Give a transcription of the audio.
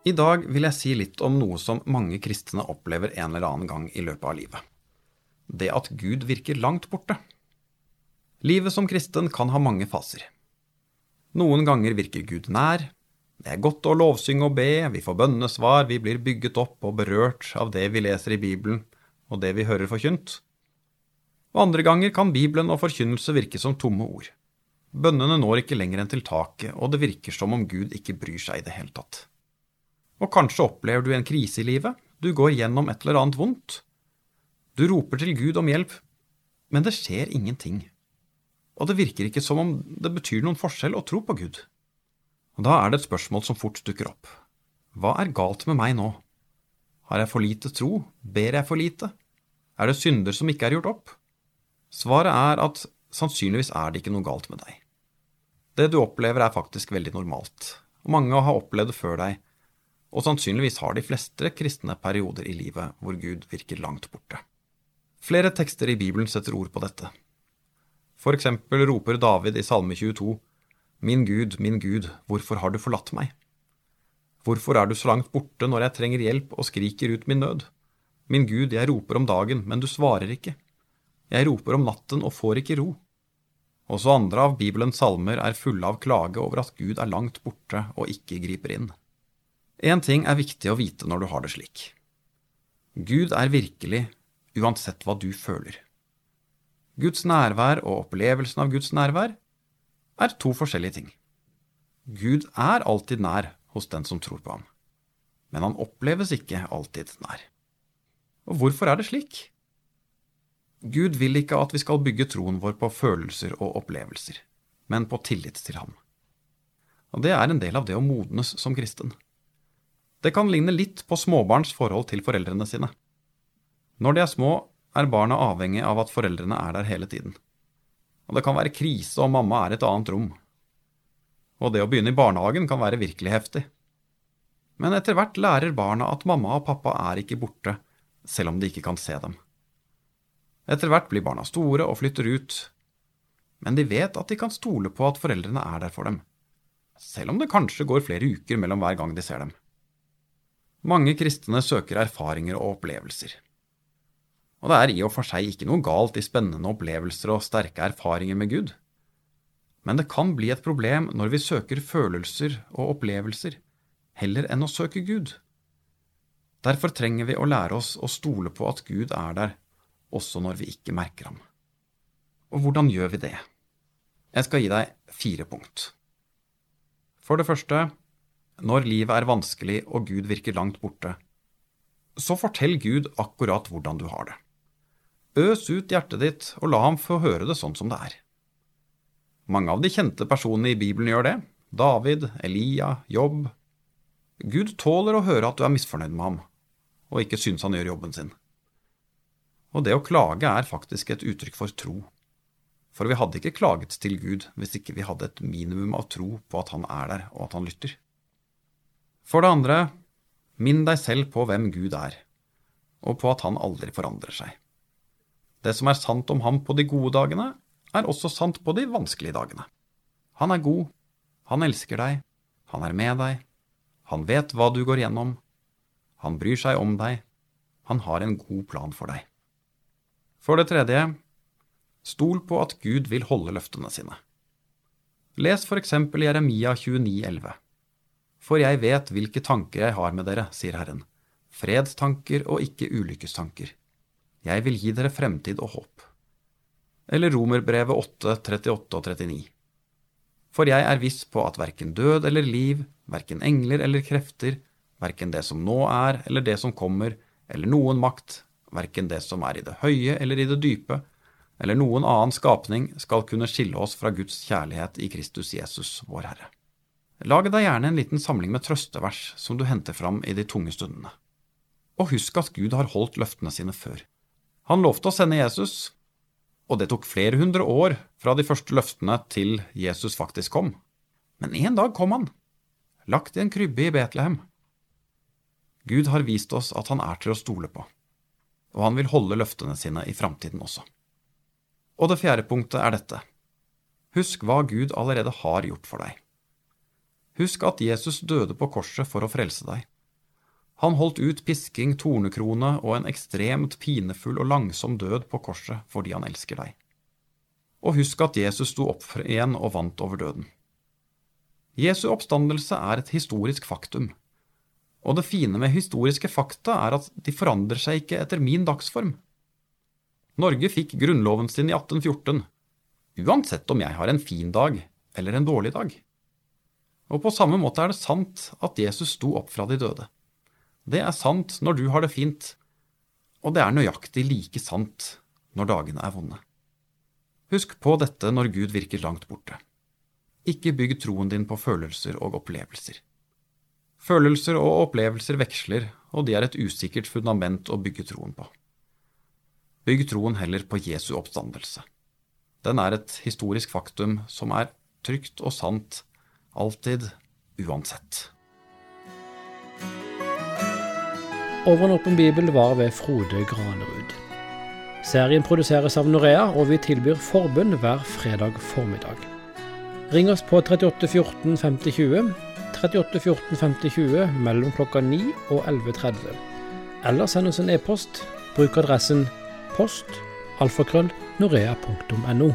I dag vil jeg si litt om noe som mange kristne opplever en eller annen gang i løpet av livet. Det at Gud virker langt borte. Livet som kristen kan ha mange faser. Noen ganger virker Gud nær. Det er godt å lovsynge og be, vi får bønnesvar, vi blir bygget opp og berørt av det vi leser i Bibelen og det vi hører forkynt. Og andre ganger kan Bibelen og forkynnelse virke som tomme ord. Bønnene når ikke lenger enn til taket, og det virker som om Gud ikke bryr seg i det hele tatt. Og kanskje opplever du en krise i livet, du går gjennom et eller annet vondt. Du roper til Gud om hjelp, men det skjer ingenting. Og det virker ikke som om det betyr noen forskjell å tro på Gud. Og da er det et spørsmål som fort dukker opp. Hva er galt med meg nå? Har jeg for lite tro? Ber jeg for lite? Er det synder som ikke er gjort opp? Svaret er at sannsynligvis er det ikke noe galt med deg. Det du opplever er faktisk veldig normalt, og mange har opplevd det før deg, og sannsynligvis har de fleste kristne perioder i livet hvor Gud virker langt borte. Flere tekster i Bibelen setter ord på dette. For eksempel roper David i Salme 22, Min Gud, min Gud, hvorfor har du forlatt meg? Hvorfor er du så langt borte når jeg trenger hjelp og skriker ut min nød? Min Gud, jeg roper om dagen, men du svarer ikke. Jeg roper om natten og får ikke ro. Også andre av Bibelens salmer er fulle av klage over at Gud er langt borte og ikke griper inn. Én ting er viktig å vite når du har det slik. Gud er virkelig, uansett hva du føler. Guds nærvær og opplevelsen av Guds nærvær er to forskjellige ting. Gud er alltid nær hos den som tror på ham, men han oppleves ikke alltid nær. Og hvorfor er det slik? Gud vil ikke at vi skal bygge troen vår på følelser og opplevelser, men på tillit til ham. Og det er en del av det å modnes som kristen. Det kan ligne litt på småbarns forhold til foreldrene sine. Når de er små, er barna avhengig av at foreldrene er der hele tiden. Og det kan være krise om mamma er et annet rom. Og det å begynne i barnehagen kan være virkelig heftig. Men etter hvert lærer barna at mamma og pappa er ikke borte, selv om de ikke kan se dem. Etter hvert blir barna store og flytter ut, men de vet at de kan stole på at foreldrene er der for dem, selv om det kanskje går flere uker mellom hver gang de ser dem. Mange kristne søker erfaringer og opplevelser. Og det er i og for seg ikke noe galt i spennende opplevelser og sterke erfaringer med Gud. Men det kan bli et problem når vi søker følelser og opplevelser, heller enn å søke Gud. Derfor trenger vi å lære oss å stole på at Gud er der, også når vi ikke merker ham. Og hvordan gjør vi det? Jeg skal gi deg fire punkt. For det første, når livet er vanskelig og Gud virker langt borte, så fortell Gud akkurat hvordan du har det. Øs ut hjertet ditt og la ham få høre det sånn som det er. Mange av de kjente personene i Bibelen gjør det. David, Elia, Jobb. Gud tåler å høre at du er misfornøyd med ham, og ikke syns han gjør jobben sin. Og det å klage er faktisk et uttrykk for tro. For vi hadde ikke klaget til Gud hvis ikke vi hadde et minimum av tro på at han er der, og at han lytter. For det andre, minn deg selv på hvem Gud er, og på at han aldri forandrer seg. Det som er sant om ham på de gode dagene, er også sant på de vanskelige dagene. Han er god, han elsker deg, han er med deg, han vet hva du går gjennom, han bryr seg om deg, han har en god plan for deg. For det tredje, stol på at Gud vil holde løftene sine. Les for eksempel Jeremia 29,11. For jeg vet hvilke tanker jeg har med dere, sier Herren, fredstanker og ikke ulykkestanker. Jeg vil gi dere fremtid og håp. Eller Romerbrevet 8, 38 og 39. For jeg er viss på at verken død eller liv, verken engler eller krefter, verken det som nå er eller det som kommer, eller noen makt, verken det som er i det høye eller i det dype, eller noen annen skapning, skal kunne skille oss fra Guds kjærlighet i Kristus Jesus, vår Herre. Lag deg gjerne en liten samling med trøstevers som du henter fram i de tunge stundene. Og husk at Gud har holdt løftene sine før. Han lovte å sende Jesus, og det tok flere hundre år fra de første løftene til Jesus faktisk kom. Men en dag kom han, lagt i en krybbe i Betlehem. Gud har vist oss at han er til å stole på, og han vil holde løftene sine i framtiden også. Og det fjerde punktet er dette. Husk hva Gud allerede har gjort for deg. Husk at Jesus døde på korset for å frelse deg. Han holdt ut pisking, tornekrone og en ekstremt pinefull og langsom død på korset fordi han elsker deg. Og husk at Jesus sto opp igjen og vant over døden. Jesu oppstandelse er et historisk faktum. Og det fine med historiske fakta er at de forandrer seg ikke etter min dagsform. Norge fikk grunnloven sin i 1814, uansett om jeg har en fin dag eller en dårlig dag. Og på samme måte er det sant at Jesus sto opp fra de døde. Det er sant når du har det fint, og det er nøyaktig like sant når dagene er vonde. Husk på dette når Gud virker langt borte. Ikke bygg troen din på følelser og opplevelser. Følelser og opplevelser veksler, og de er et usikkert fundament å bygge troen på. Bygg troen heller på Jesu oppstandelse. Den er et historisk faktum som er trygt og sant, alltid, uansett. Over en åpen bibel var ved Frode Granerud. Serien produseres av Norea, og vi tilbyr forbund hver fredag formiddag. Ring oss på 38 14 50 20, 38 14 50 20 mellom klokka 9 og 11.30. Eller send oss en e-post. Bruk adressen post alfakrøll norea.no.